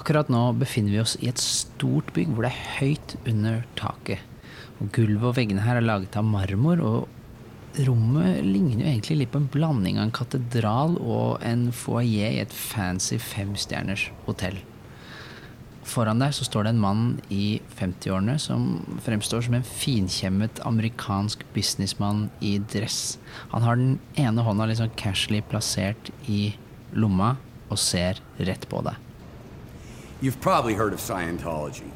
Akkurat nå befinner vi oss i et stort bygg hvor det er høyt under taket. Og Gulvet og veggene her er laget av marmor, og rommet ligner jo egentlig litt på en blanding av en katedral og en foajé i et fancy femstjerners hotell. Foran deg så står det en mann i 50-årene som fremstår som en finkjemmet amerikansk businessmann i dress. Han har den ene hånda sånn casually plassert i lomma og ser rett på deg. You've probably heard of Scientology.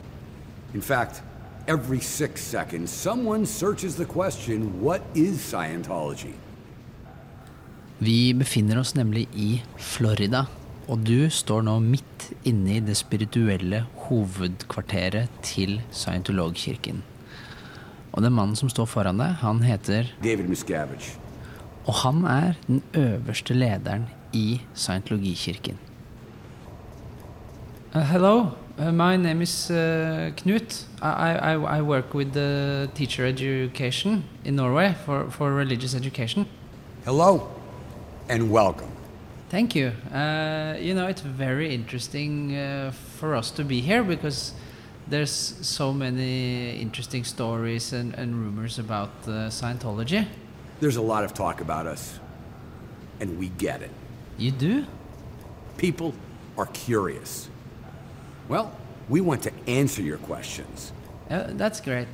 In fact, every six seconds, someone searches the question, What is Scientology? Vi befinner oss nemlig i Florida, og du står nå midt inne i det spirituelle hovedkvarteret til scientologkirken. Og den mannen som står foran deg, han heter David Miscavige. Og han er den øverste lederen i scientologikirken. Uh, hello, uh, my name is uh, Knut. I, I, I work with the teacher education in Norway for, for religious education. Hello and welcome. Thank you. Uh, you know, it's very interesting uh, for us to be here because there's so many interesting stories and, and rumors about uh, Scientology. There's a lot of talk about us, and we get it. You do? People are curious. Well, we want to answer your questions Uh, that's great.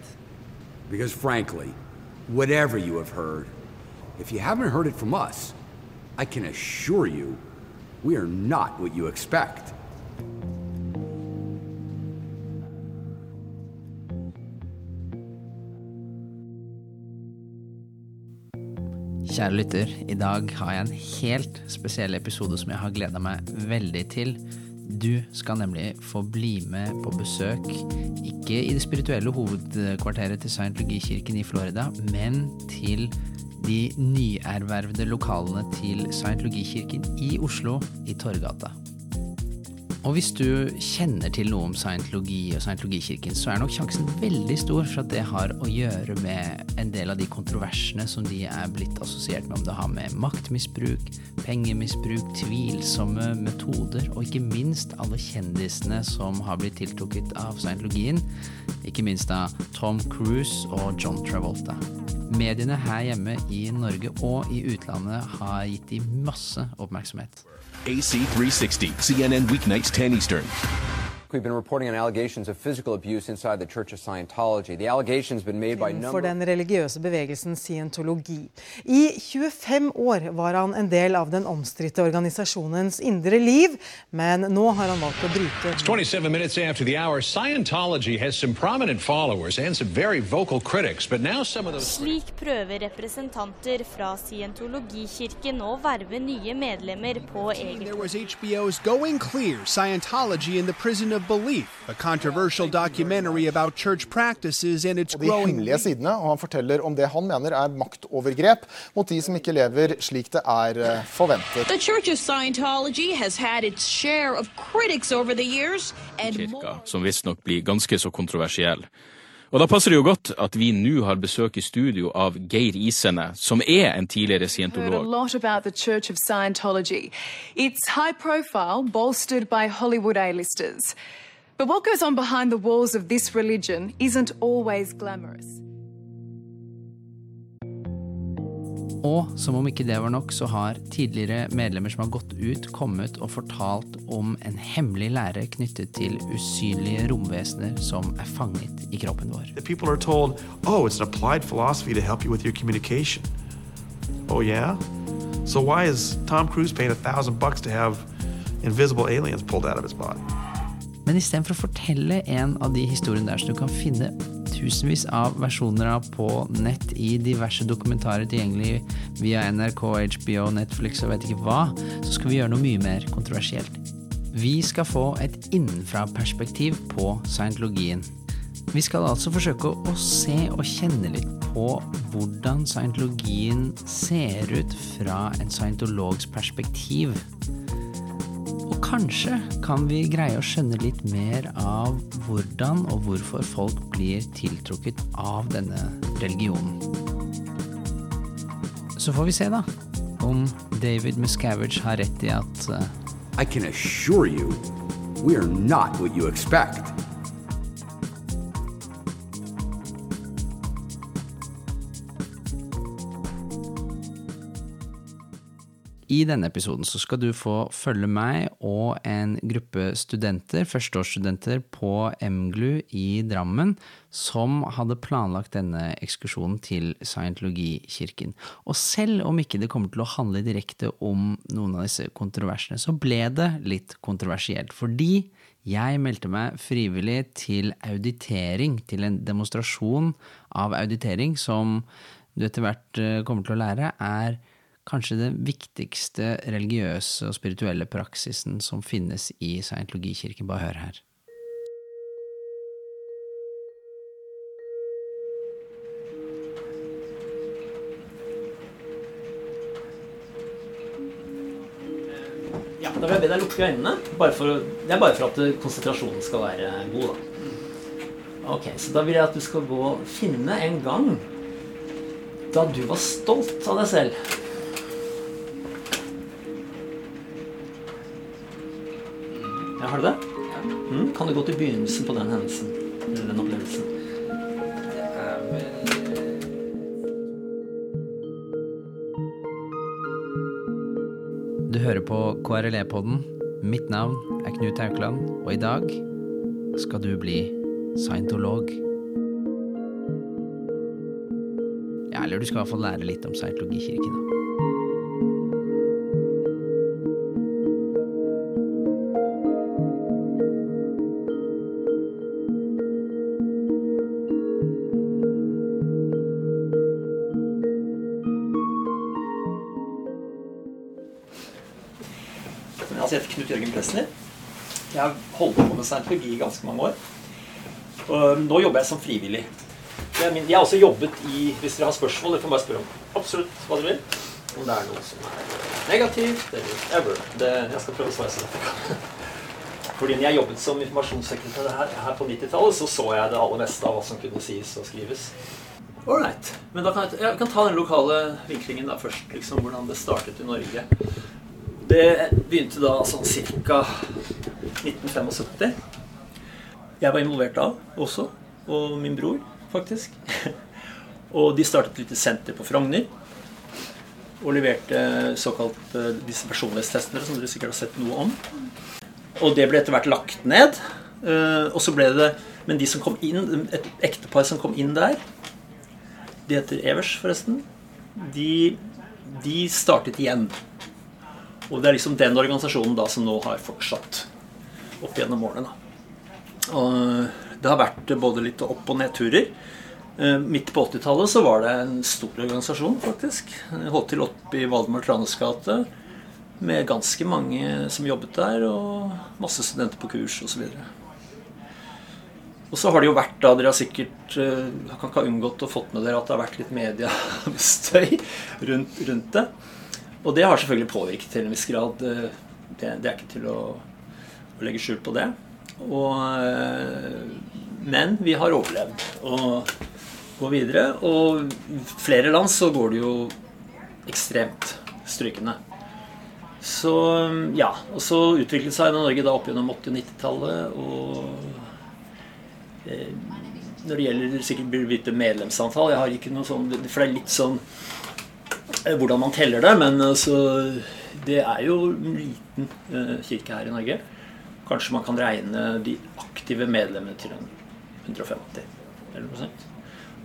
because, frankly, whatever you have heard, if you haven't heard it from us, I can assure you we are not what you expect. Kjære lytter, i dag har jeg en helt spesiell episode som jeg har gleda meg veldig til. Du skal nemlig få bli med på besøk, ikke i det spirituelle hovedkvarteret til Scientologikirken i Florida, men til de nyervervede lokalene til Scientologikirken i Oslo, i Torgata. Og hvis du kjenner til noe om scientologi og scientologikirken, så er nok sjansen veldig stor for at det har å gjøre med en del av de kontroversene som de er blitt assosiert med, om det har med maktmisbruk, pengemisbruk, tvilsomme metoder, og ikke minst alle kjendisene som har blitt tiltrukket av scientologien, ikke minst av Tom Cruise og John Travolta. Mediene her hjemme i Norge og i utlandet har gitt de masse oppmerksomhet. AC360, CNN weeknights 10 Eastern. We've been reporting on allegations of physical abuse inside the Church of Scientology. The allegations been made by for den religiøse bevegelsen scientologi. I 25 år var han en del av den omstridte organisasjonens indre liv, men nå har han valgt å bryte 27 minutes after the hour. Scientology has some prominent followers and some very vocal critics, but now some of those. Slik prøver representanter fra scientologikirken å verve nye medlemmer på eget There was HBO's Going Clear Scientology in the Prison of Belief, a controversial documentary about church practices and its og de growing hemmelige sidene, og han forteller om det han mener er maktovergrep mot de som ikke lever slik det er eh, forventet. The Church of Scientology has had its share of critics over the years, and kirka, som visstnok blir ganske så kontroversiell. Og Da passer det jo godt at vi nå har besøk i studio av Geir Isene, som er en tidligere scientolog. profile. But what goes on behind the walls of this religion isn't always glamorous. Og som om ikke det var nok, så har tidligere medlemmer som har gått ut, kommet og fortalt om en hemmelig lære knyttet til usynlige romvesener som er fanget i kroppen vår. told, oh. Oh, yeah? So why is Tom Cruise paying a thousand bucks to have invisible aliens pulled out of his body? Men istedenfor å fortelle en av de historiene der som du kan finne tusenvis av versjoner av på nett i diverse dokumentarer tilgjengelig via NRK, HBO, Netflix og vet ikke hva, så skal vi gjøre noe mye mer kontroversielt. Vi skal få et innenfra-perspektiv på scientologien. Vi skal altså forsøke å se og kjenne litt på hvordan scientologien ser ut fra en scientologs perspektiv. Kanskje kan vi greie å skjønne litt mer av hvordan og hvorfor folk blir tiltrukket av denne religionen. Så får vi se, da, om David Miscavige har rett i at uh, I can assure you We are not what you expect. I denne episoden så skal du få følge meg og en gruppe studenter, førsteårsstudenter på MGLU i Drammen, som hadde planlagt denne ekskursjonen til Scientologikirken. Og selv om ikke det kommer til å handle direkte om noen av disse kontroversene, så ble det litt kontroversielt. Fordi jeg meldte meg frivillig til auditering, til en demonstrasjon av auditering, som du etter hvert eh, kommer til å lære er kanskje den viktigste religiøse og spirituelle praksisen som finnes i scientologikirken. Bare hør her. Ja, Da vil jeg be deg lukke øynene. For, det er bare for at konsentrasjonen skal være god. da. Ok, Så da vil jeg at du skal gå og finne en gang da du var stolt av deg selv. Har du det? Mm, kan du gå til begynnelsen på den hendelsen? Eller den opplevelsen? Du hører på KRLE-podden. Mitt navn er Knut Haukeland, og i dag skal du bli scientolog. Ja, eller du skal i hvert fall lære litt om scientologikirken. Altså, jeg heter Knut Jørgen Plesner. Jeg har holdt på med scientologi i ganske mange år. Og nå jobber jeg som frivillig. Er min, jeg har også jobbet i Hvis dere har spørsmål, dere kan bare spørre om absolutt hva dere vil. Om det er noe som er negativt eller ever. Det, jeg skal prøve å svare så godt jeg kan. Fordi når jeg jobbet som informasjonssekretær her, her på 90-tallet, så så jeg det aller meste av hva som kunne sies og skrives. Ålreit. Men da kan jeg, jeg kan ta den lokale vinklingen da først. liksom Hvordan det startet i Norge. Det begynte da sånn ca. 1975. Jeg var involvert da også. Og min bror, faktisk. Og de startet et lite senter på Frogner. Og leverte såkalt eh, disse personlighetstestene, som dere sikkert har sett noe om. Og det ble etter hvert lagt ned. Eh, Og så ble det Men de som kom inn, et ektepar som kom inn der, de heter Evers, forresten, de, de startet igjen. Og det er liksom den organisasjonen da som nå har fortsatt opp gjennom årene. da. Og det har vært både litt opp- og nedturer. Eh, Midt på 80-tallet så var det en stor organisasjon, faktisk. Holdt til oppe i Valdemar Tranes gate. Med ganske mange som jobbet der, og masse studenter på kurs osv. Og så har det jo vært da, Dere har sikkert eh, kan ikke ha unngått å fått med dere at det har vært litt mediestøy rundt, rundt det. Og det har selvfølgelig påvirket til en viss grad. eh, Det, det er ikke til å, å legge skjul på det. Og, eh, men vi har overlevd og går videre. Og i flere land så går det jo ekstremt strykende. Så ja. Og så utviklet seg Norge da opp gjennom 80- og 90-tallet. Og eh, når det gjelder sikkert medlemsantall Jeg har ikke noe sånn For det er litt sånn hvordan man teller det. Men altså, det er jo en liten eh, kirke her i Norge. Kanskje man kan regne de aktive medlemmene til en 150 eller noe sånt.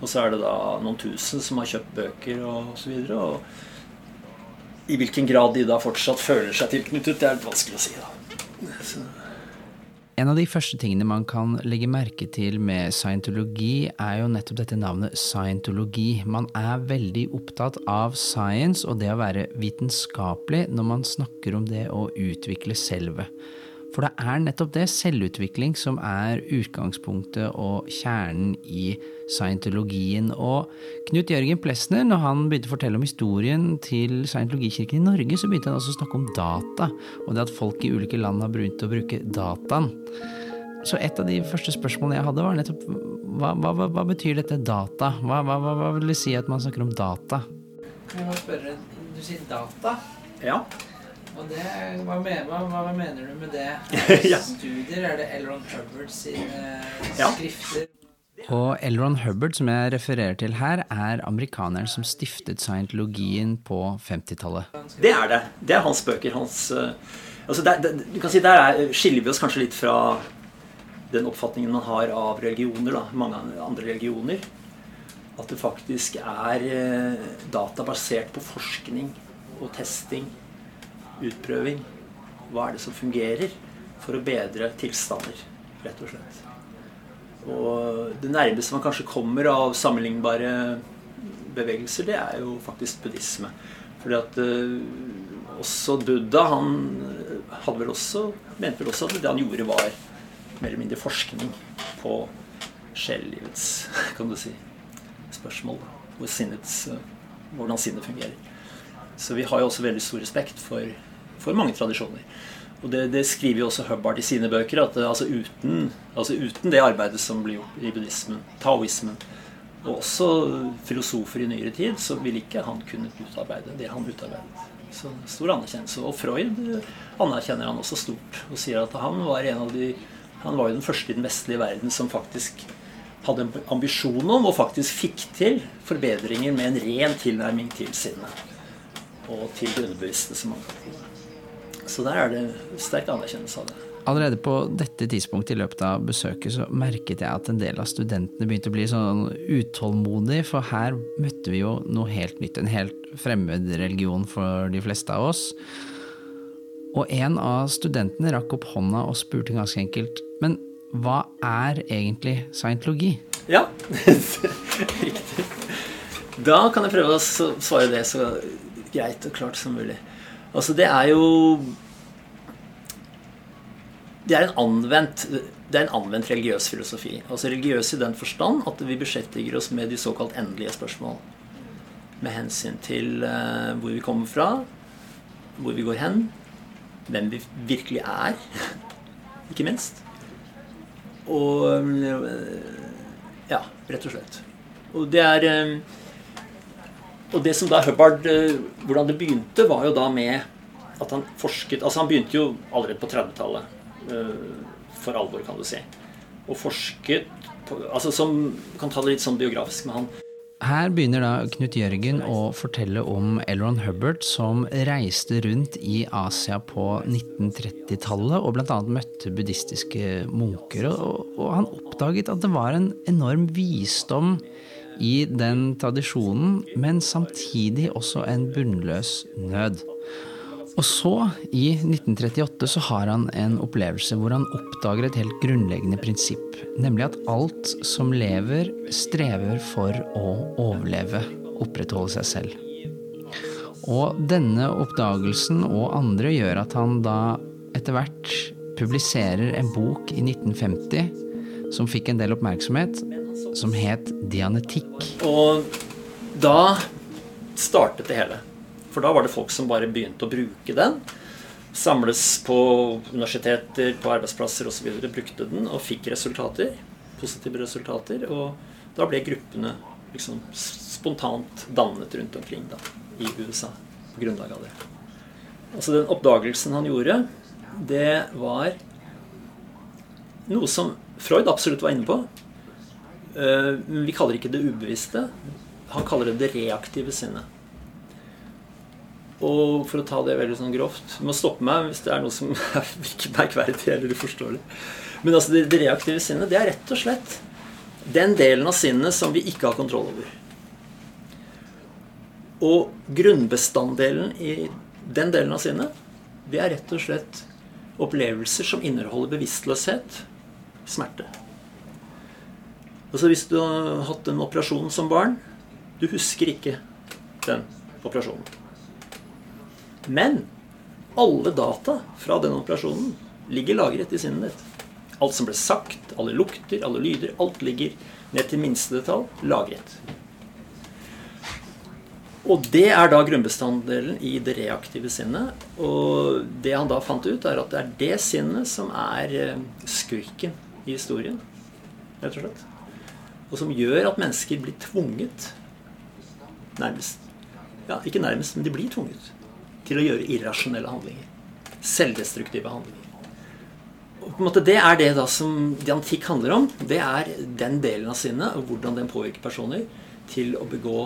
Og så er det da noen tusen som har kjøpt bøker og videre. Og i hvilken grad de da fortsatt føler seg tilknyttet, det er litt vanskelig å si. da. Så. En av de første tingene man kan legge merke til med scientologi, er jo nettopp dette navnet scientologi. Man er veldig opptatt av science og det å være vitenskapelig når man snakker om det å utvikle selve. For det er nettopp det, selvutvikling, som er utgangspunktet og kjernen i scientologien. Og Knut Jørgen Plesner, når han begynte å fortelle om historien til scientologikirken i Norge, så begynte han også å snakke om data, og det at folk i ulike land har begynt å bruke dataen. Så et av de første spørsmålene jeg hadde, var nettopp hva, hva, hva, hva betyr dette data? Hva, hva, hva, hva vil det si at man snakker om data? Kan jeg spørre, Du sier data. Ja. Og det, hva, mener, hva, hva mener du med det? Ja. Studier? Er det Elron Hubbard sine Ja. skrifter? Og Elron Hubbard, som jeg refererer til her, er amerikaneren som stiftet scientologien på 50-tallet. Det er det. Det er hans bøker. Hans, eh, altså der, der, du kan si Der er, skiller vi oss kanskje litt fra den oppfatningen man har av religioner. Da, mange andre religioner. At det faktisk er eh, data basert på forskning og testing. Utprøving. Hva er det som fungerer for å bedre tilstander, rett og slett. Og det nærmeste man kanskje kommer av sammenlignbare bevegelser, det er jo faktisk buddhisme. Fordi at uh, også Buddha han hadde vel også, mente vel også at det han gjorde, var mer eller mindre forskning på sjellivets kan du si, spørsmål. Hvor sinnets, eh, hvordan sinnet fungerer. Så vi har jo også veldig stor respekt for, for mange tradisjoner. Og det, det skriver jo også Hubbard i sine bøker, at eh, altså uten, altså uten det arbeidet som blir gjort i buddhismen, taoismen, og også filosofer i nyere tid, så ville ikke han kunnet utarbeide det han utarbeidet. Så stor anerkjennelse. Og Freud eh, anerkjenner han også stort, og sier at han var en av de han var jo den første i den vestlige verden som faktisk hadde en ambisjon om, og faktisk fikk til, forbedringer med en ren tilnærming til sinnet. Og til det underbevisste som han Så der er det sterk anerkjennelse av det. Allerede på dette tidspunktet i løpet av besøket så merket jeg at en del av studentene begynte å bli sånn utålmodig, for her møtte vi jo noe helt nytt. En helt fremmed religion for de fleste av oss. Og en av studentene rakk opp hånda og spurte ganske enkelt Men hva er egentlig scientologi? Ja, riktig. Da kan jeg prøve å svare det så greit og klart som mulig. Altså, det er jo Det er en anvendt det er en anvendt religiøs filosofi. Altså religiøs i den forstand at vi beskjeftiger oss med de såkalt endelige spørsmål. Med hensyn til eh, hvor vi kommer fra, hvor vi går hen, hvem vi virkelig er, ikke minst. Og øh, Ja, rett og slett. Og det er øh, Og det som da Hubbard øh, Hvordan det begynte, var jo da med at han forsket Altså, han begynte jo allerede på 30-tallet, øh, for alvor, kan du si. Og forsket på, Altså som Kan ta det litt sånn biografisk med han. Her begynner da Knut Jørgen å fortelle om Elron Hubbard, som reiste rundt i Asia på 1930-tallet og bl.a. møtte buddhistiske munker. Og, og han oppdaget at det var en enorm visdom i den tradisjonen, men samtidig også en bunnløs nød. Og så, i 1938, så har han en opplevelse hvor han oppdager et helt grunnleggende prinsipp. Nemlig at alt som lever, strever for å overleve, opprettholde seg selv. Og denne oppdagelsen og andre gjør at han da etter hvert publiserer en bok i 1950 som fikk en del oppmerksomhet, som het Dianetikk. Og da startet det hele. For da var det folk som bare begynte å bruke den. Samles på universiteter, på arbeidsplasser osv. Brukte den og fikk resultater. Positive resultater. Og da ble gruppene liksom spontant dannet rundt omkring da, i USA på grunnlag av det. Altså den oppdagelsen han gjorde, det var noe som Freud absolutt var inne på. Eh, vi kaller ikke det ubevisste. Han kaller det det reaktive sinnet. Og for å ta det veldig sånn grovt Du må stoppe meg hvis det er noe som er ikke merkverdig eller uforståelig. Men altså det, det reaktive sinnet, det er rett og slett den delen av sinnet som vi ikke har kontroll over. Og grunnbestanddelen i den delen av sinnet, det er rett og slett opplevelser som inneholder bevisstløshet, smerte. Altså Hvis du har hatt en operasjon som barn, du husker ikke den operasjonen. Men alle data fra den operasjonen ligger lagret i sinnet ditt. Alt som ble sagt, alle lukter, alle lyder, alt ligger ned til minste detalj lagret. Og det er da grunnbestanddelen i det reaktive sinnet. Og det han da fant ut, er at det er det sinnet som er eh, skurken i historien. Rett og slett. Og som gjør at mennesker blir tvunget Nærmest. Ja, ikke nærmest, men de blir tvunget til å gjøre irrasjonelle handlinger. Selvdestruktive handlinger. Og på en måte Det er det da som diantikk handler om. Det er den delen av sinnet og hvordan den påvirker personer til å begå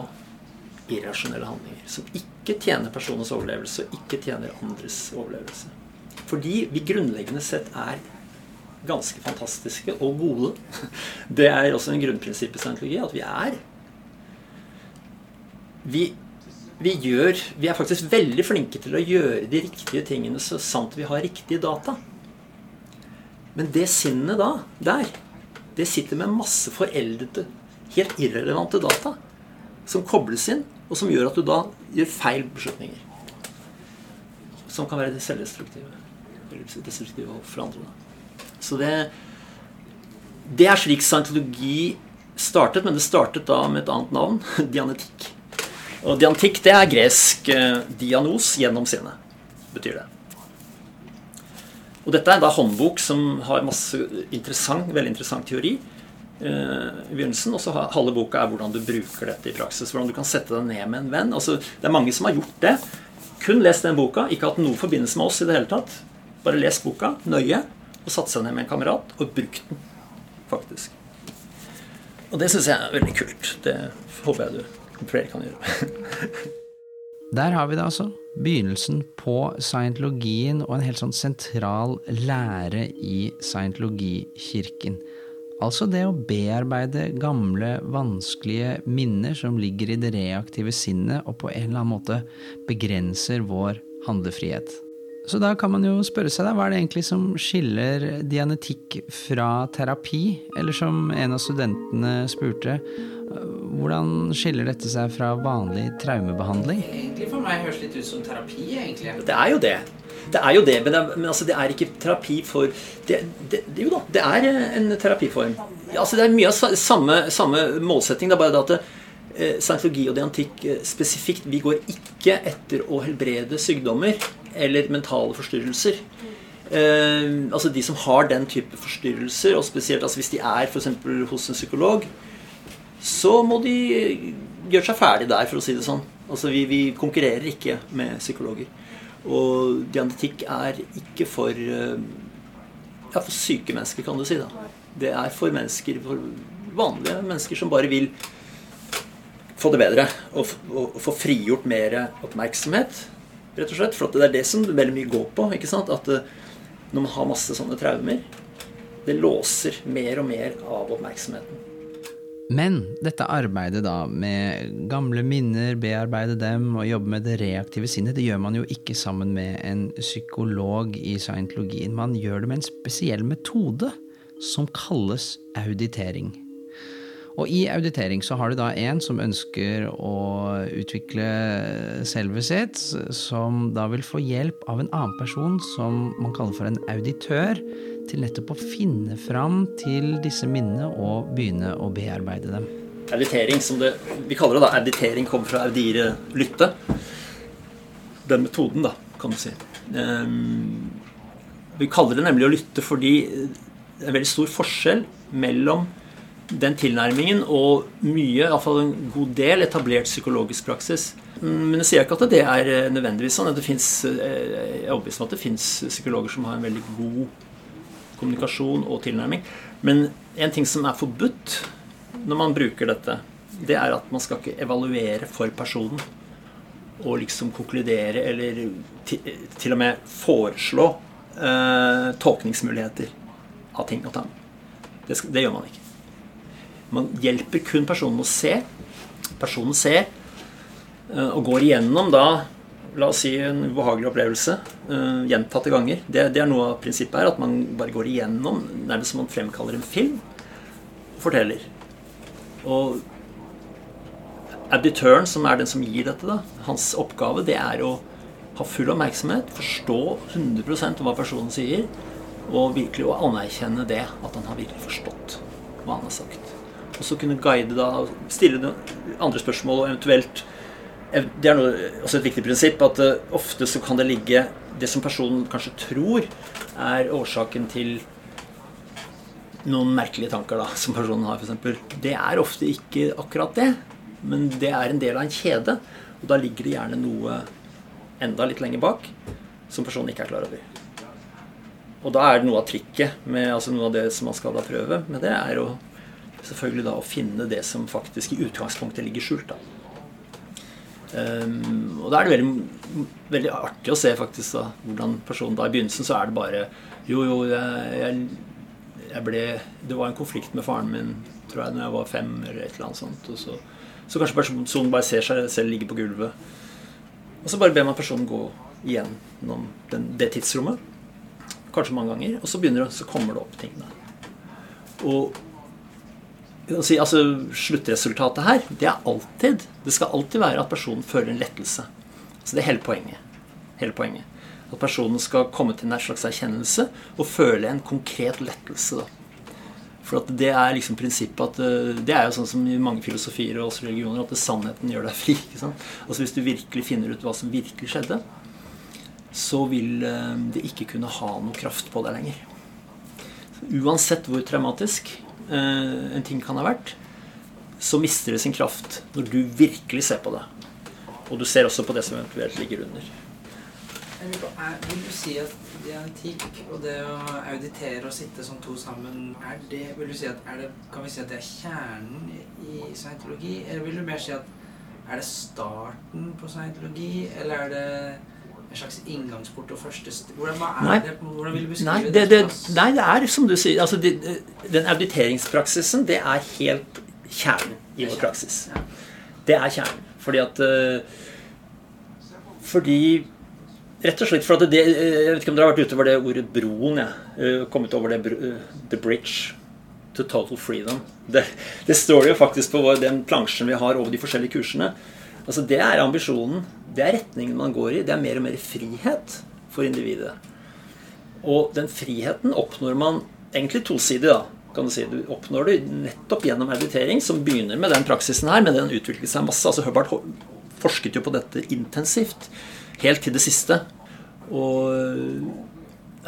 irrasjonelle handlinger. Som ikke tjener personens overlevelse og ikke tjener andres overlevelse. Fordi vi grunnleggende sett er ganske fantastiske og gode. Det er også en grunnprinsipp i scientologi at vi er vi, vi, gjør, vi er faktisk veldig flinke til å gjøre de riktige tingene så sant vi har riktige data. Men det sinnet da, der, det sitter med masse foreldede, helt irrelevante data som kobles inn, og som gjør at du da gjør feil beslutninger. Som kan være det selvdestruktive. Eller destruktive for andre. Da. Så det, det er slik scientologi startet, men det startet da med et annet navn, dianetikk. Og diantikk, det er gresk eh, dianos gjennom sinnet, betyr det. Og dette er da håndbok som har masse interessant, veldig interessant teori eh, i begynnelsen. Og så halve boka er hvordan du bruker dette i praksis. Hvordan du kan sette deg ned med en venn. Altså, det er mange som har gjort det. Kun lest den boka. Ikke hatt noe forbindelse med oss i det hele tatt. Bare lest boka nøye og satt seg ned med en kamerat og brukt den, faktisk. Og det syns jeg er veldig kult. Det håper jeg du flere kan gjøre. Der har vi det altså. Begynnelsen på scientologien og en helt sånn sentral lære i scientologikirken. Altså det å bearbeide gamle, vanskelige minner som ligger i det reaktive sinnet og på en eller annen måte begrenser vår handlefrihet. Så da kan man jo spørre seg da, hva er det egentlig som skiller dianetikk fra terapi? Eller som en av studentene spurte, hvordan skiller dette seg fra vanlig traumebehandling? Egentlig For meg høres litt ut som terapi. egentlig. Det er jo det. Det er jo det, men, det, men altså, det er ikke terapi for det, det, Jo da, det er en terapiform. Altså, det er mye av samme, samme målsetting. Det er bare det at scientologi og diantikk eh, spesifikt Vi går ikke etter å helbrede sykdommer eller mentale forstyrrelser. Eh, altså De som har den type forstyrrelser, og spesielt altså, hvis de er for hos en psykolog, så må de gjøre seg ferdig der, for å si det sånn. Altså, vi, vi konkurrerer ikke med psykologer. Og diantetikk er ikke for eh, ja, for syke mennesker, kan du si. da. Det er for mennesker, for vanlige mennesker som bare vil få det bedre. Og, og, få frigjort mer oppmerksomhet, rett og slett. For det er det som veldig mye går på. ikke sant? At eh, når man har masse sånne traumer, det låser mer og mer av oppmerksomheten. Men dette arbeidet da med gamle minner, bearbeide dem og jobbe med det reaktive sinnet, det gjør man jo ikke sammen med en psykolog i scientologien. Man gjør det med en spesiell metode som kalles auditering. Og i auditering så har du da en som ønsker å utvikle selve sitt, som da vil få hjelp av en annen person som man kaller for en auditør til nettopp å finne fram til disse minnene og begynne å bearbeide dem. Auditering, som det, vi kaller det da, auditering kommer fra audire, lytte. Den metoden, da, kan du si. Um, vi kaller det nemlig å lytte fordi det er veldig stor forskjell mellom den tilnærmingen og mye, iallfall en god del, etablert psykologisk praksis. Men jeg sier ikke at det er nødvendigvis sånn. Det finnes, eh, jeg er overbevist om at det fins psykologer som har en veldig god kommunikasjon og tilnærming. Men en ting som er forbudt når man bruker dette, det er at man skal ikke evaluere for personen. Og liksom konkludere eller til og med foreslå eh, tolkningsmuligheter av ting og tang. Det, det, gjør man ikke. Man hjelper kun personen å se. Personen ser eh, og går igjennom da la oss si en ubehagelig opplevelse uh, gjentatte ganger. Det, det, er noe av prinsippet her, at man bare går igjennom nærmest som man fremkaller en film og forteller. Og auditøren, som er den som gir dette, da, hans oppgave det er å ha full oppmerksomhet, forstå 100% hva personen sier, og virkelig å anerkjenne det, at han har virkelig forstått hva han har sagt. Og så kunne guide da, stille andre spørsmål og eventuelt det er noe, også et viktig prinsipp at uh, ofte så kan det ligge det som personen kanskje tror er årsaken til noen merkelige tanker da, som personen har, f.eks. Det er ofte ikke akkurat det, men det er en del av en kjede. Og da ligger det gjerne noe enda litt lenger bak, som personen ikke er klar over. Og da er det noe av trikket med altså noe av det som man skal da prøve med det, er å selvfølgelig da å finne det som faktisk i utgangspunktet ligger skjult. Um, og da er det veldig, veldig, artig å se faktisk da, hvordan personen da I begynnelsen så er det bare Jo, jo, jeg, jeg, ble Det var en konflikt med faren min tror jeg, når jeg var fem, eller et eller annet sånt. Og så, så kanskje personen bare ser seg selv ligge på gulvet. Og så bare ber man personen gå igjennom den, det tidsrommet. Kanskje mange ganger. Og så, begynner det, så kommer det opp ting. Og si, altså, Sluttresultatet her, det er alltid Det skal alltid være at personen føler en lettelse. Så det er hele poenget. Hele poenget. At personen skal komme til en slags erkjennelse og føle en konkret lettelse. da. For det er liksom prinsippet at eh, Det er jo sånn som i mange filosofier og også religioner at sannheten gjør deg fri. ikke sant? Altså Hvis du virkelig finner ut hva som virkelig skjedde, så vil eh, det ikke kunne ha noe kraft på deg lenger. Uansett hvor traumatisk en ting kan ha vært, så mister det sin kraft når du virkelig ser på det. Og du ser også på det som eventuelt ligger under. Vil du si at diantikk og det å auditere og sitte som to sammen, er det, vil du si at, det, kan vi si at det er kjernen i scientologi? Eller vil du mer si at er det starten på scientologi, eller er det en slags inngangsport og første hvordan, nei, det, hvordan vil du beskrive nei, det? det, nei, det er som du sier altså det, Den auditeringspraksisen, det er helt kjernen i vår praksis. Det er kjernen. Fordi at uh, Fordi Rett og slett for at det Jeg vet ikke om dere har vært ute over det ordet broen. Ja. Uh, kommet over det The bridge to total freedom. Det, det står jo faktisk på den plansjen vi har over de forskjellige kursene. Altså Det er ambisjonen. Det er retningen man går i. Det er mer og mer frihet for individet. Og den friheten oppnår man egentlig tosidig. da, kan Du si. Du oppnår det nettopp gjennom meditering, som begynner med den praksisen her, men den utviklet seg masse. altså Hubbard forsket jo på dette intensivt helt til det siste. Og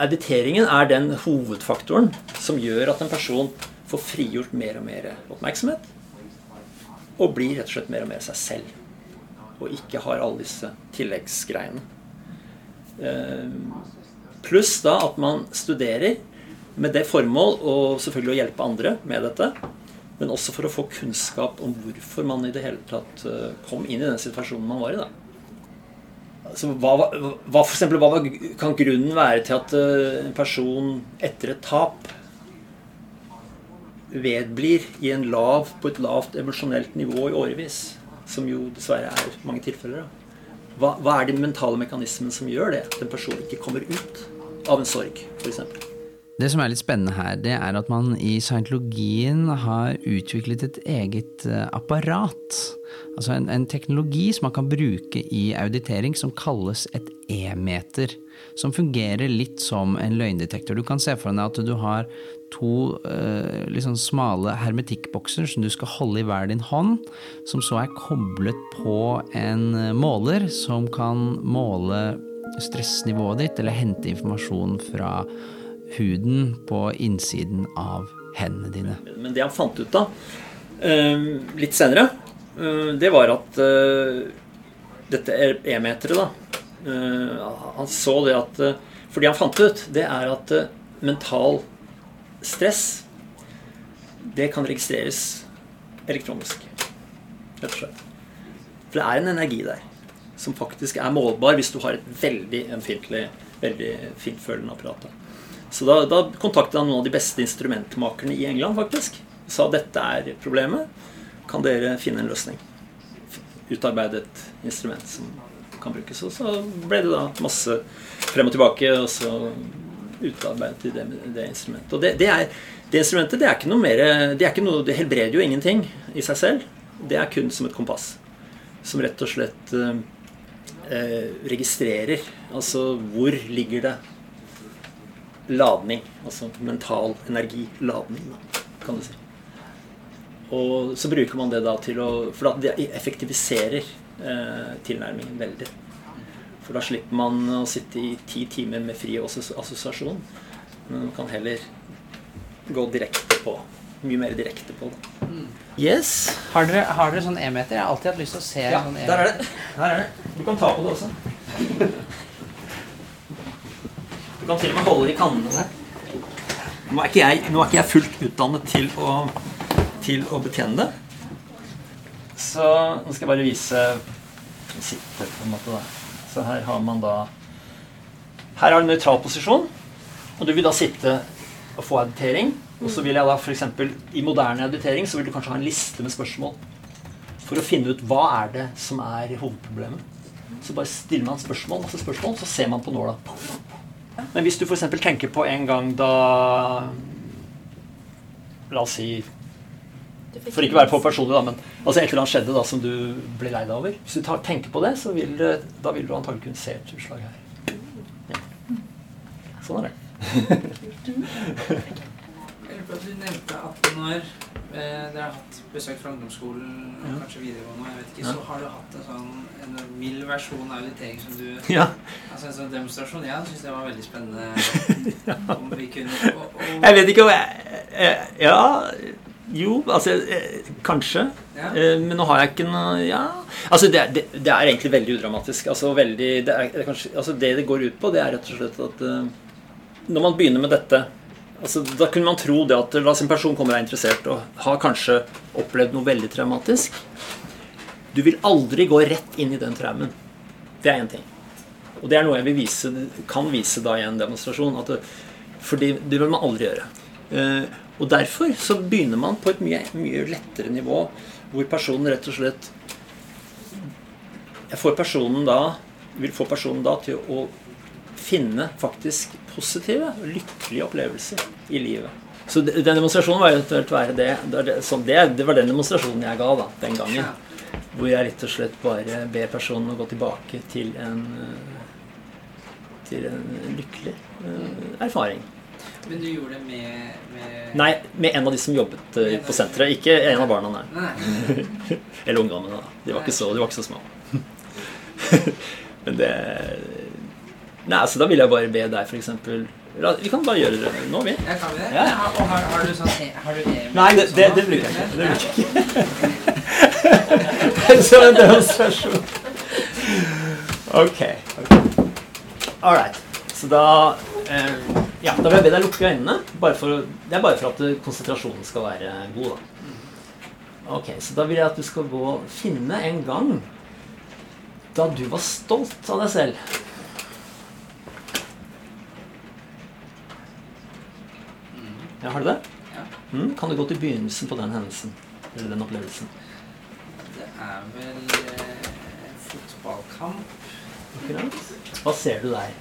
editeringen er den hovedfaktoren som gjør at en person får frigjort mer og mer oppmerksomhet. Og blir rett og slett mer og mer seg selv og ikke har alle disse tilleggsgreiene. Eh, pluss da at man studerer med det formål og selvfølgelig å hjelpe andre med dette. Men også for å få kunnskap om hvorfor man i det hele tatt eh, kom inn i den situasjonen man var i. da. Altså, hva, hva, for eksempel, hva kan grunnen være til at eh, en person etter et tap vedblir i en lav, på et lavt emosjonelt nivå i årevis? Som jo dessverre er mange tilfeller. Hva, hva, er de mentale mekanismene som gjør det? At en person ikke kommer ut av en sorg, f.eks. Det som er litt spennende her, det er at man i scientologien har utviklet et eget eh, apparat. Altså en, en teknologi som man kan bruke i auditering, som kalles et e-meter. Som fungerer litt som en løgndetektor. Du kan se for deg at du har to eh, liksom smale hermetikkbokser som du skal holde i hver din hånd, som så er koblet på en eh, måler som kan måle stressnivået ditt, eller hente informasjon fra huden på innsiden av hendene dine. Men det han fant ut da, uh, litt senere, uh, det var at dette e-meteret, da Han så det at For det han fant ut, det er at mental stress, det kan registreres elektronisk. Rett og slett. For det er en energi der som faktisk er målbar hvis du har et veldig ømfintlig, veldig fintfølende apparat. Så da, da kontaktet han noen av de beste instrumentmakerne i England, faktisk. Sa dette er problemet. Kan dere finne en løsning? Utarbeide et instrument som kan brukes. Og så ble det da masse frem og tilbake. Og så utarbeidet i det, det instrumentet. Og det, det, er, det, instrumentet det er ikke noe mer Det, er ikke noe, det helbreder jo ingenting i seg selv. Det er kun som et kompass. Som rett og slett eh, eh registrerer altså hvor ligger det ladning. Altså mental energi. Ladning, kan du si. Og så bruker man det da til å For det effektiviserer eh, tilnærmingen veldig. For da slipper man å sitte i ti timer med fri assosiasjon. Men man kan heller gå direkte på. Mye mer direkte på det. Mm. Yes. Har dere, har dere sånn e-meter? Jeg har alltid hatt lyst til å se ja, sånn e-meter. Der er det. Der er det. Du kan ta på det også. Du kan til og med holde i kannene der. Nå er ikke jeg, nå er ikke jeg fullt utdannet til å, til å betjene det. Så nå skal jeg bare vise Sitte på en måte da. Så her har man da Her har du nøytral posisjon. Og du vil da sitte og få editering. Og så vil jeg da f.eks. i moderne editering så vil du kanskje ha en liste med spørsmål. For å finne ut hva er det som er hovedproblemet. Så bare stiller man spørsmål, masse spørsmål, så ser man på nåla. Men hvis du f.eks. tenker på en gang da La oss si For ikke å være for personlig, da, men altså et eller annet skjedde da som du ble lei deg over. Hvis du tar, tenker på det, så vil, da vil du antagelig kunne se et utslag her. Ja. Sånn er det. Jeg lurer på at Du nevnte at når eh, dere har hatt besøk fra ungdomsskolen Ja. kanskje videregående, jeg vet ikke, Ja. så har du hatt en sånn en mild versjon av auditering som du Ja. Altså en sånn demonstrasjon. Jeg syns det var veldig spennende om vi kunne og, og, Jeg vet ikke om jeg Ja, jo, altså eh, Kanskje. Ja. Eh, Men nå har jeg ikke noe Ja. Altså, det, det, det er egentlig veldig udramatisk. Altså, veldig, det, er, det, er kanskje, altså, det det går ut på, det er rett og slett at eh, når man begynner med dette altså, Da kunne man tro det at la oss en person kommer og er interessert og har kanskje opplevd noe veldig traumatisk. Du vil aldri gå rett inn i den traumen. Det er én ting. Og det er noe jeg vil vise, kan vise da i en demonstrasjon. At det, fordi det vil man aldri gjøre. Og derfor så begynner man på et mye, mye lettere nivå, hvor personen rett og slett Jeg får personen da vil få personen da til å finne faktisk positive, lykkelige opplevelser i livet. Så den demonstrasjonen var eventuelt være det. Sånn, det var den demonstrasjonen jeg ga da, den gangen. Hvor jeg rett og slett bare ber personen å gå tilbake til en eh, til en lykkelig eh, erfaring. Men du gjorde det med, med Nei, med en av de som jobbet uh, på senteret. Ikke en av barna, nei. Nei. Eller ungdommene, da. De var ikke så, de var ikke så små. Men det Nei, så da vil jeg bare be deg, eksempel Vi kan bare gjøre det nå, vi. Ja, kan vi det? Ja. Og har, har du sånn Har du e Nei, det, det, det bruker jeg ikke. Det bruker jeg ikke. Så en demonstrasjon. Ok. All right. Så da eh, Ja, da vil jeg be deg lukke øynene. Bare for, det er bare for at eh, konsentrasjonen skal være god, da. Ok, Så da vil jeg at du skal gå og finne en gang da du var stolt av deg selv. Ja, har du det? Ja. Mm, kan du gå til begynnelsen på den hendelsen? Eller den opplevelsen? Det er vel eh, fotballkamp. Akkurat. Hva ser du der?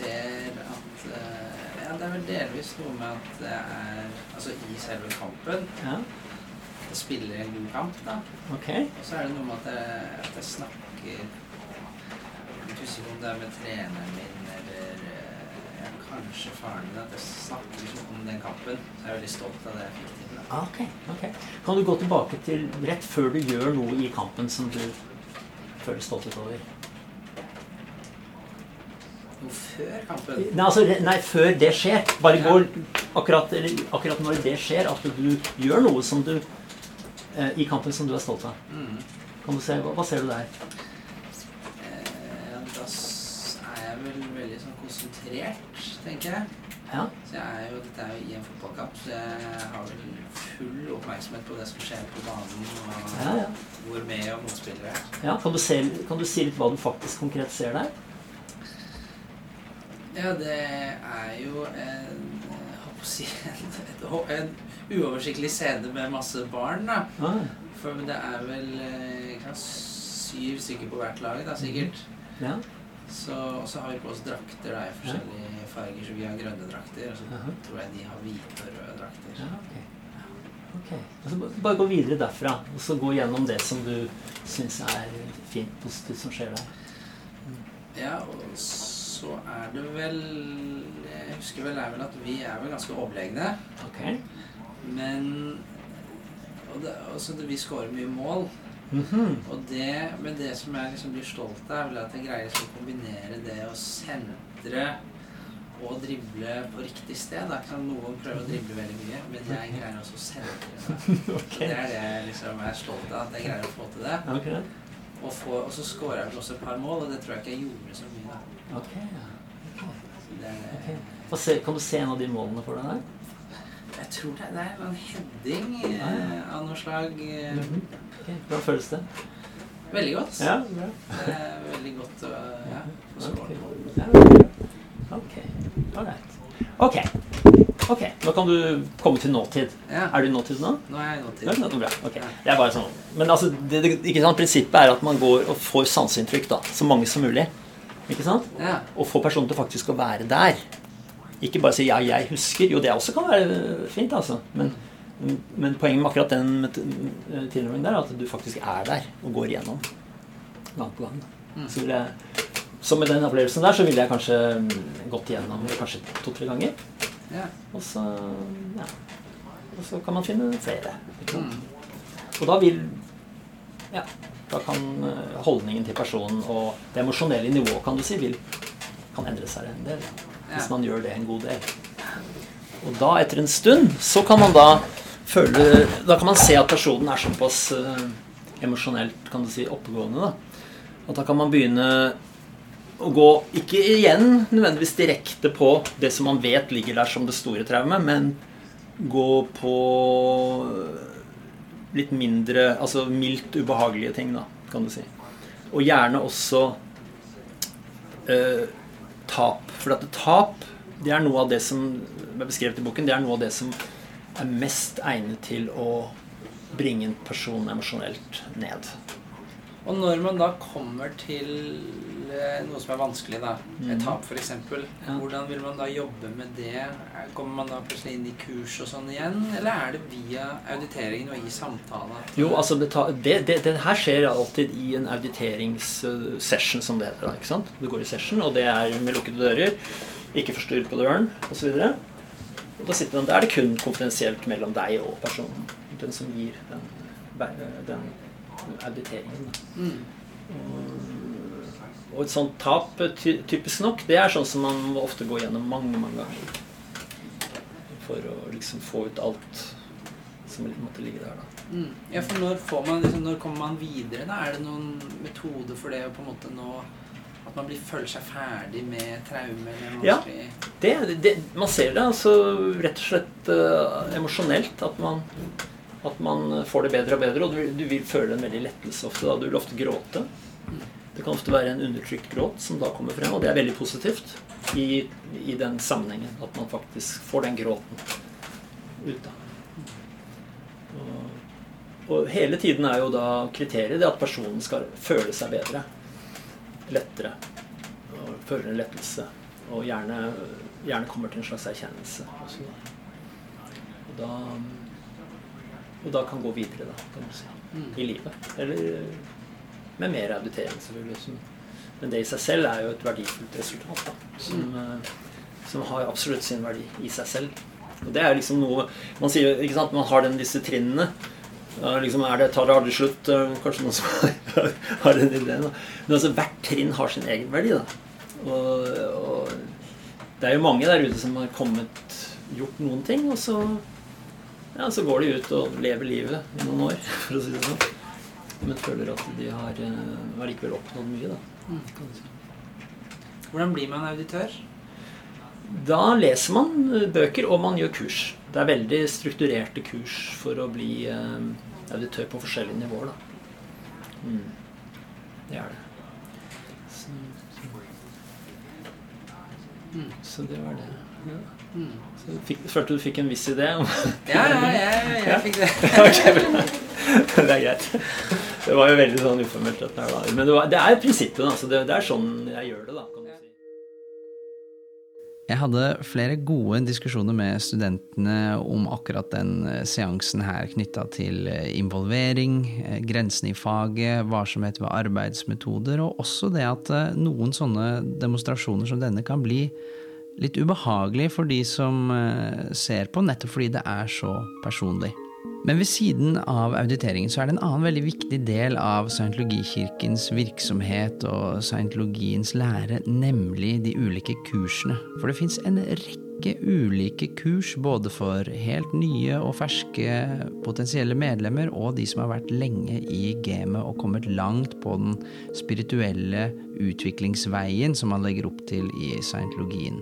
Ser at eh, Ja, det er vel delvis noe med at det er Altså i selve kampen Ja. Det spiller en god kamp, da. Okay. Og så er det noe med at jeg, at jeg snakker er litt usikker om det er med treneren min eller eh, ja, kanskje faren min. At jeg snakker liksom om den kampen. Så jeg er veldig stolt av det jeg fikk til. Da. Ah, Ok, ok. Kan du gå tilbake til rett før du gjør noe i kampen som du føler stolthet over? Noe før kampen. Nei, altså, nei, før det skjer. Bare går akkurat, eller, akkurat når det skjer, at du gjør noe som du eh, i kampen som du er stolt av. Mm. Kan du se, hva, hva ser du der? Eh, da er jeg vel veldig sånn konsentrert, tenker jeg. Ja. Så jeg er jo, dette er jo i en fotballkamp, så jeg har vel full oppmerksomhet på det som skjer på banen, og Ja, ja. hvor med og motspillere er. Ja, kan, du se, kan du si litt hva du faktisk konkret ser der? Ja, det er jo en, holdt si, en, et, en uoversiktlig scene med masse barn, da. Ah. For det er vel kan, syv stykker på hvert lag, da, sikkert. Ja. Så, og så har vi på oss drakter da, i forskjellige farger, så vi har grønne drakter. Og så Aha. tror jeg de har hvite og røde drakter. Ja, ok. Ok. Altså, bare gå videre derfra, og så gå gjennom det som du syns er fint, positivt som skjer der. Ja, og så er det vel Jeg husker vel er vel at vi er vel ganske overlegne. Okay. Men og det, også Vi scorer mye mål. Mhm. Og det, men det som jeg liksom blir stolt av, er at jeg greier liksom å kombinere det å sentre og drible på riktig sted. Da. Ikke sant? Noen prøver å drible veldig mye, men jeg greier også å sentre. Det. Ok. Det er det jeg liksom er stolt av, at jeg greier å få til det. Okay. Og, få, og så skåra jeg også et par mål, og det tror jeg ikke jeg gjorde så mye. Da. Ok, ja. Det er, Ok. Få se, kan du se en av de målene for deg der? Jeg tror det, det er en heading eh, av noe slag. Mm -hmm. okay. Hvordan føles det? Veldig godt. Ja, bra. Det er veldig godt å ja, få skåre mål. Ja, Ok, alright. Ok, ok, nå kan du komme til nåtid. Ja. Er du i nåtid nå? Nå er jeg i nåtid. Ja, det er bra. ok. Det er bare sånn. Men altså, det, det, ikke sant? prinsippet er at man går og får sanseinntrykk, da. Så mange som mulig. Ikke sant? Ja. Og få personen til faktisk å være der. Ikke bare si 'ja, jeg husker'. Jo, det også kan være fint, altså. Men, men poenget med akkurat den met- tilnærmingen der er at du faktisk er der og går igjennom gang på gang. Mm. Så, jeg, så med den opplevelsen der så ville jeg kanskje mm, gått igjennom kanskje to-tre ganger. Ja. Og så, ja. og så kan man finne flere. Mm. Og da vil ja, da kan eh, holdningen til personen og det emosjonelle nivået kan du si, vil, kan endre seg en del. Hvis man gjør det en god del. Og da, etter en stund, så kan man da føle Da kan man se at personen er såpass eh, emosjonelt kan du si, oppegående. da At da kan man begynne å gå ikke igjen nødvendigvis direkte på det som man vet ligger der som det store traumet, men gå på litt mindre Altså mildt ubehagelige ting, da, kan du si. Og gjerne også eh, tap. For at tap det er noe av det som er beskrevet i boken, det er noe av det som er mest egnet til å bringe en person emosjonelt ned. Og når man da kommer til eh, noe som er vanskelig, da, et Mhm. tap f.eks., hvordan vil man da jobbe med det? Kommer man da plutselig inn i kurs og sånn igjen, eller er det via auditeringen og i samtale? Jo, altså det, det, det, her skjer alltid i en auditeringssession, som det heter. da, ikke sant? Du går i session, og det er med lukkede dører. Ikke forstyrr på døren, osv. Da sitter man, da er det kun konfidensielt mellom deg og personen. Den som gir den, den auditeringen. da. Mm. Og et sånt tap, ty typisk nok, det er sånn som man ofte går gjennom mange, mange ganger. For å liksom få ut alt som måtte ligge der, da. Mm. Ja, for når, får man, liksom, når kommer man videre? da? Er det noen metode for det å på en måte nå At man blir, føler seg ferdig med traume? Eller noe Ja. Det, det, man ser det altså rett og slett uh, emosjonelt. At man, at man får det bedre og bedre. Og du, du vil føle en veldig lettelse ofte. Da. Du vil ofte gråte. Det kan ofte være en undertrykt gråt som da kommer frem, og det er veldig positivt i, i den sammenhengen. At man faktisk får den gråten ut. da. Og, og hele tiden er jo da kriteriet det at personen skal føle seg bedre. Lettere. Og føle en lettelse. Og gjerne, gjerne kommer til en slags erkjennelse. Og da, og da kan gå videre, da, kan du si. Mm. I livet. Eller med mer auditering, selvfølgelig. Som, men det i seg selv er jo et verdifullt resultat. Da, som, eh, som har absolutt sin verdi i seg selv. Og det er liksom noe Man sier ikke sant, man har den, disse trinnene. Liksom er det, tar det aldri slutt? eh, Kanskje noen som har, har den ideen. Da. Men altså, hvert trinn har sin egen verdi. Da. Og, og det er jo mange der ute som har kommet, gjort noen ting, og så, ja, så går de ut og lever livet i noen år, for å si det sånn. Men føler at de har eh, allikevel oppnådd mye, da. Mm. kan du si. Hvordan blir man auditør? Da leser man eh, bøker, og man gjør kurs. Det er veldig strukturerte kurs for å bli eh, auditør på forskjellige nivåer. Da. Mm. Det er det. Så, Mm. så det var det. Ja. Mm. Fikk, følte du fikk en viss idé? om- Ja, ja, jeg, jeg fikk det. okay, det er greit. Det var jo veldig sånn uformelt. Dette her, da. Men det, var, det er prinsippet. Altså. Det, det er sånn jeg gjør det. da, kan du si. Jeg hadde flere gode diskusjoner med studentene om akkurat den eh, seansen her, knytta til eh, involvering, eh, grensene i faget, varsomhet ved arbeidsmetoder, og også det at noen sånne demonstrasjoner som denne kan bli litt ubehagelig for de som eh, ser på, nettopp fordi det er så personlig. Men ved siden av auditeringen så er det en annen veldig viktig del av scientologikirkens virksomhet og scientologiens lære, nemlig de ulike kursene. For det fins en rekke ulike kurs både for helt nye og ferske potensielle medlemmer og de som har vært lenge i gamet og kommet langt på den spirituelle utviklingsveien som man legger opp til i scientologien.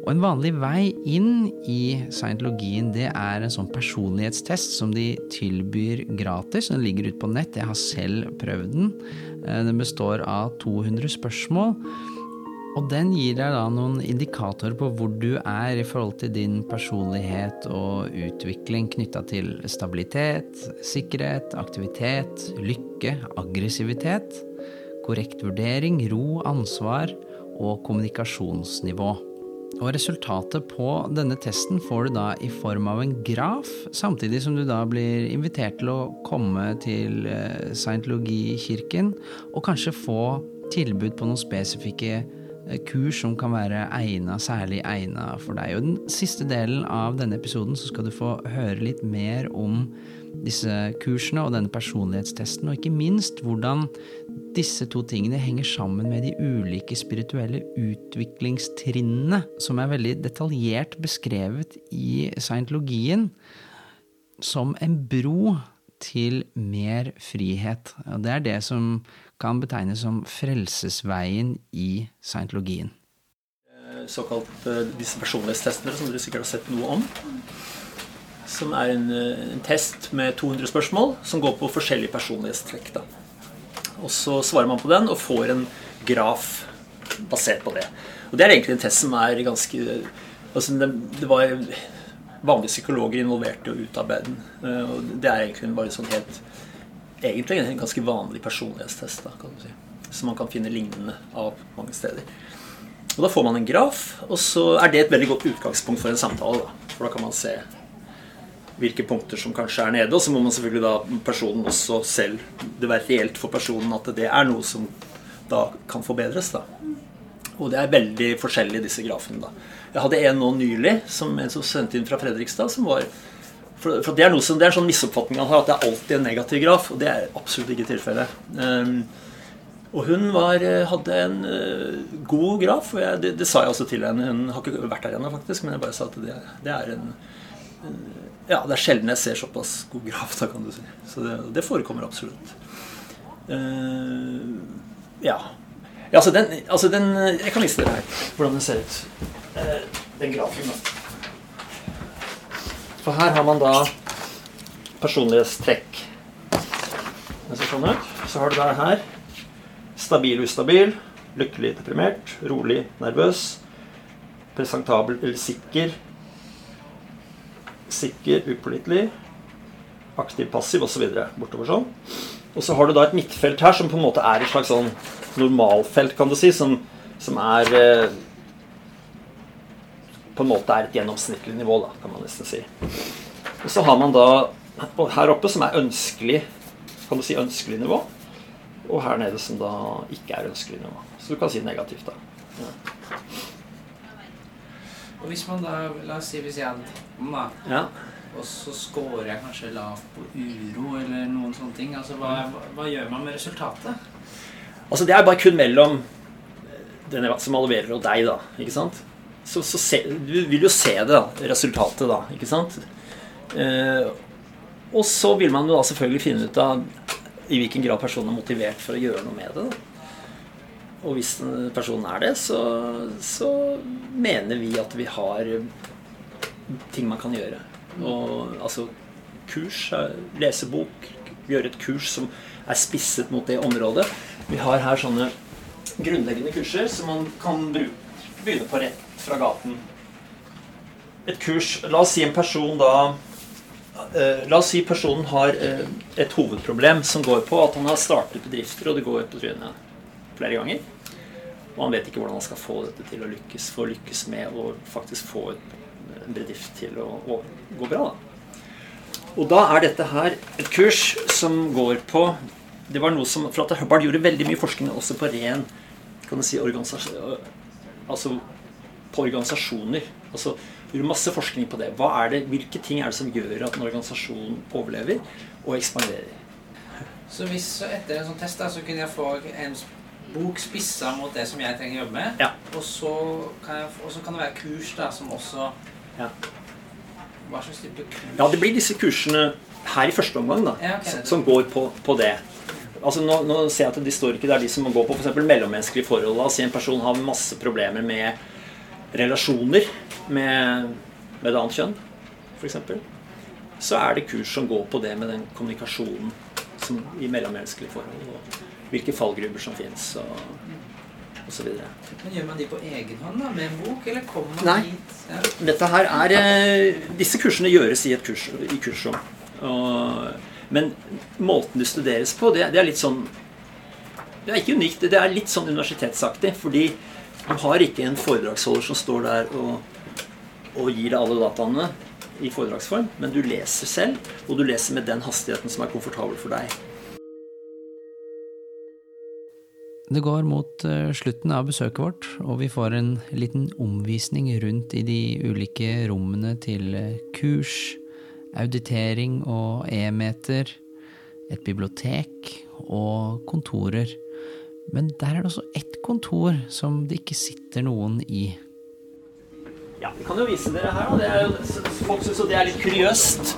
Og en vanlig vei inn i scientologien, det er en sånn personlighetstest som de tilbyr gratis. Den ligger ute på nett, jeg har selv prøvd den. Eh, den består av 200 spørsmål. Og den gir deg da noen indikatorer på hvor du er i forhold til din personlighet og utvikling knytta til stabilitet, sikkerhet, aktivitet, lykke, aggressivitet, korrekt vurdering, ro, ansvar og kommunikasjonsnivå. Og resultatet på denne testen får du da i form av en graf, samtidig som du da blir invitert til å komme til eh, scientologikirken og kanskje få tilbud på noen spesifikke kurs som kan være egna, særlig egna for deg. Og den siste delen av denne episoden så skal du få høre litt mer om disse kursene og denne personlighetstesten, og ikke minst hvordan disse to tingene henger sammen med de ulike spirituelle utviklingstrinnene, som er veldig detaljert beskrevet i scientologien som en bro til mer frihet. Og det er det som kan betegnes som frelsesveien i scientologien. Såkalt eh, disse personlighetstestene, som dere sikkert har sett noe om som er en, eh, en, test med 200 spørsmål som går på forskjellige personlighetstrekk. Da. Og så svarer man på den og får en graf basert på det. Og Det er egentlig en test som er ganske altså det, det, var vanlige psykologer involvert i å utarbeide den. Eh, og det er egentlig bare sånn helt Egentlig en ganske vanlig personlighetstest, da, kan du si. Som man kan finne lignende av mange steder. Og Da får man en graf, og så er det et veldig godt utgangspunkt for en samtale. Da. For da kan man se hvilke punkter som kanskje er nede. Og så må man selvfølgelig da personen også selv Det være reelt for personen at det er noe som da kan forbedres. da. Og det er veldig forskjellig, disse grafene. da. Jeg hadde en nå nylig, som en som sendte inn fra Fredrikstad, som var for, for det, er som, det er en sånn misoppfatning man har, at det er alltid en negativ graf. Og det er absolutt ikke tilfellet. Um, og hun var, hadde en uh, god graf. og jeg, det, det, sa jeg også til henne. Hun har ikke vært her ennå, faktisk, men jeg bare sa at det, det er en, en ja, det er sjelden jeg ser såpass god graf, da, kan du si. Så det, det forekommer absolutt. Uh, ja. ja altså, den, altså den, Jeg kan vise dere her hvordan den ser ut. Uh, den grafen, da. For her har man da personlighetstrekk. Det ser sånn ut. Så har du da her stabil, ustabil, lykkelig, deprimert, rolig, nervøs, presentabel eller sikker, sikker, upålitelig, aktiv, passiv osv. bortover sånn. Og så har du da et midtfelt her som på en måte er et slags sånn normalfelt, kan du si, som, som er eh, På en måte er et gjennomsnittlig nivå, da, kan man nesten si. Og så har man da her oppe som er ønskelig, kan du si ønskelig nivå. Og her nede som da ikke er ønskelig nivå. Så du kan si negativt, da. Ja. Og hvis man da, la oss si hvis jeg hadde tatt da, ja. og så scorer jeg kanskje lavt på uro eller noen sånne ting, altså hva, hva, gjør man med resultatet? Altså Det er bare kun mellom den som alverer og deg, da. ikke sant? Så, så se, du vil jo se det, da, resultatet, da. ikke sant? Eh, og så vil man jo da selvfølgelig finne ut av i hvilken grad personen er motivert for å gjøre noe med det. da. Og hvis personen er det, så, så, mener vi at vi har ting man kan gjøre. Og altså kurs, lesebok, gjøre et kurs som er spisset mot det området. Vi har her sånne grunnleggende kurser som man kan begynne på rett fra gaten. Et kurs La oss si en person da eh, La oss si personen har eh, et hovedproblem som går på at han har startet bedrifter, og det går på trynet flere ganger. Og han vet ikke hvordan han skal få dette til å lykkes, få lykkes med å faktisk få en bedrift til å, å gå bra. Da. Og da er dette her et kurs som går på det var noe som, for at Hubbard gjorde veldig mye forskning også på ren kan du si, organisasjon, altså på organisasjoner. Altså gjorde masse forskning på det. Hva er det. Hvilke ting er det som gjør at en organisasjon overlever og ekspanderer? Så hvis etter en sånn test da, så kunne jeg få en bok spissa mot det som jeg trenger å jobbe med. Ja. Og så kan, jeg, og så kan det være kurs da, som også Ja. Hva slags type kurs? Ja, det blir disse kursene her i første omgang da, Ja, okay, som- som går på, på det. Altså nå, nå ser jeg at de står ikke Det er de som må gå på f.eks. mellommenneskelige forhold. La oss si en person har masse problemer med relasjoner med, med et annet kjønn, f.eks. Så er det kurs som går på det med den kommunikasjonen som, i mellommenneskelige forhold. Og hvilke fallgruber som fins, og, og så videre. Men Gjør man de på egen hånd da, med en bok, eller kommer man Nei. dit? Ja. Dette her er eh, Disse kursene gjøres i et kurs, i kursrom. Og, men måten det studeres på, det, det er litt sånn Det er ikke unikt. Det er litt sånn universitetsaktig. Fordi du har ikke en foredragsholder som står der og, og gir deg alle dataene i foredragsform, men du leser selv, og du leser med den hastigheten som er komfortabel for deg. Det går mot eh, slutten av besøket vårt, og vi får en liten omvisning rundt i de ulike rommene til eh, kurs, auditering og e-meter, et bibliotek og kontorer. Men der er det også ett kontor som det ikke sitter noen i. Ja, Vi kan jo vise dere her. Det er folk syns det er litt kuriøst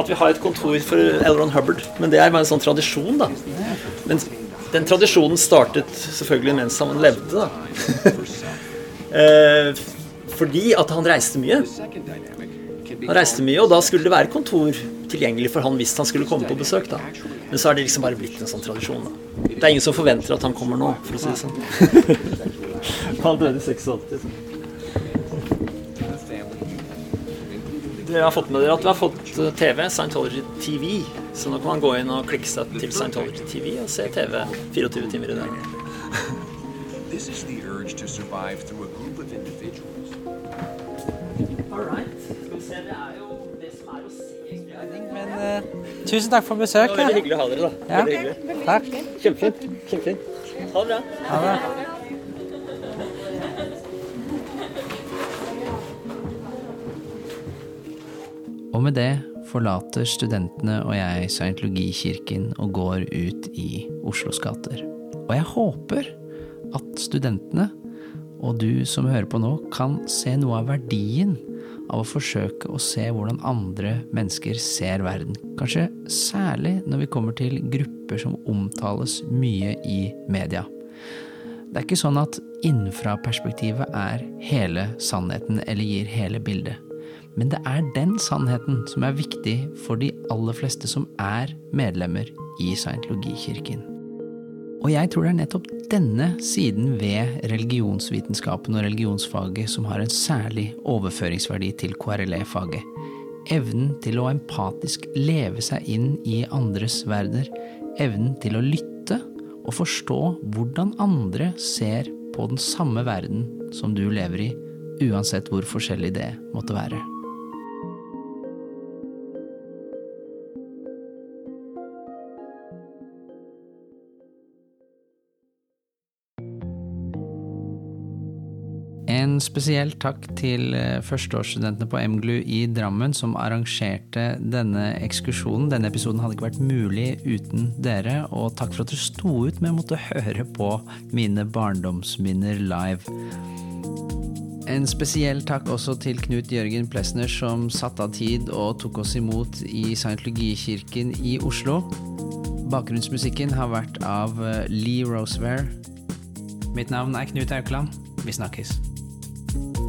at vi har et kontor for L. Ron Hubbard. Men det er bare en sånn tradisjon, da. Men den tradisjonen startet selvfølgelig mens han levde, da. Eh, Fordi at han reiste mye. Han reiste mye, og da skulle det være kontor tilgjengelig for han hvis han skulle komme på besøk. da. Men så er det liksom bare blitt en sånn tradisjon. da. Det er ingen som forventer at han kommer nå, for å si det sånn. han døde i 86. Dere har fått med dere at vi har fått eh, TV, Scientology TV. Så nå kan man gå inn og klikke seg til Scientology TV og se TV 24 timer i døgnet. This is the urge to survive through a group of individuals. All right. Skal vi se, det er jo det som er å se Men uh, tusen takk for besøket. Veldig hyggelig å ha dere, da. Ja. Veldig hyggelig. Takk. Kjempefint. Kjempefint. Ha det bra. Ha det. Og med det forlater studentene og jeg Scientologikirken og går ut i Oslos gater. Og jeg håper at studentene, og du som hører på nå, kan se noe av verdien av å forsøke å se hvordan andre mennesker ser verden. Kanskje særlig når vi kommer til grupper som omtales mye i media. Det er ikke sånn at innenfra-perspektivet er hele sannheten eller gir hele bildet. Men det er den sannheten som er viktig for de aller fleste som er medlemmer i Scientologikirken. Og jeg tror det er nettopp denne siden ved religionsvitenskapen og religionsfaget som har en særlig overføringsverdi til KRLE-faget. Evnen til å empatisk leve seg inn i andres verdener. Evnen til å lytte og forstå hvordan andre ser på den samme verden som du lever i, uansett hvor forskjellig det måtte være. Spesiell takk til eh, førsteårsstudentene på MGLU i Drammen som arrangerte denne ekskursjonen. Denne episoden hadde ikke vært mulig uten dere, og takk for at dere sto ut med å måtte høre på mine barndomsminner live. En spesiell takk også til Knut Jørgen Plesner som satte av tid og tok oss imot i Scientologikirken i Oslo. Bakgrunnsmusikken har vært av eh, Lee Roseware. Mitt navn er Knut Aukland. Vi snakkes. thank you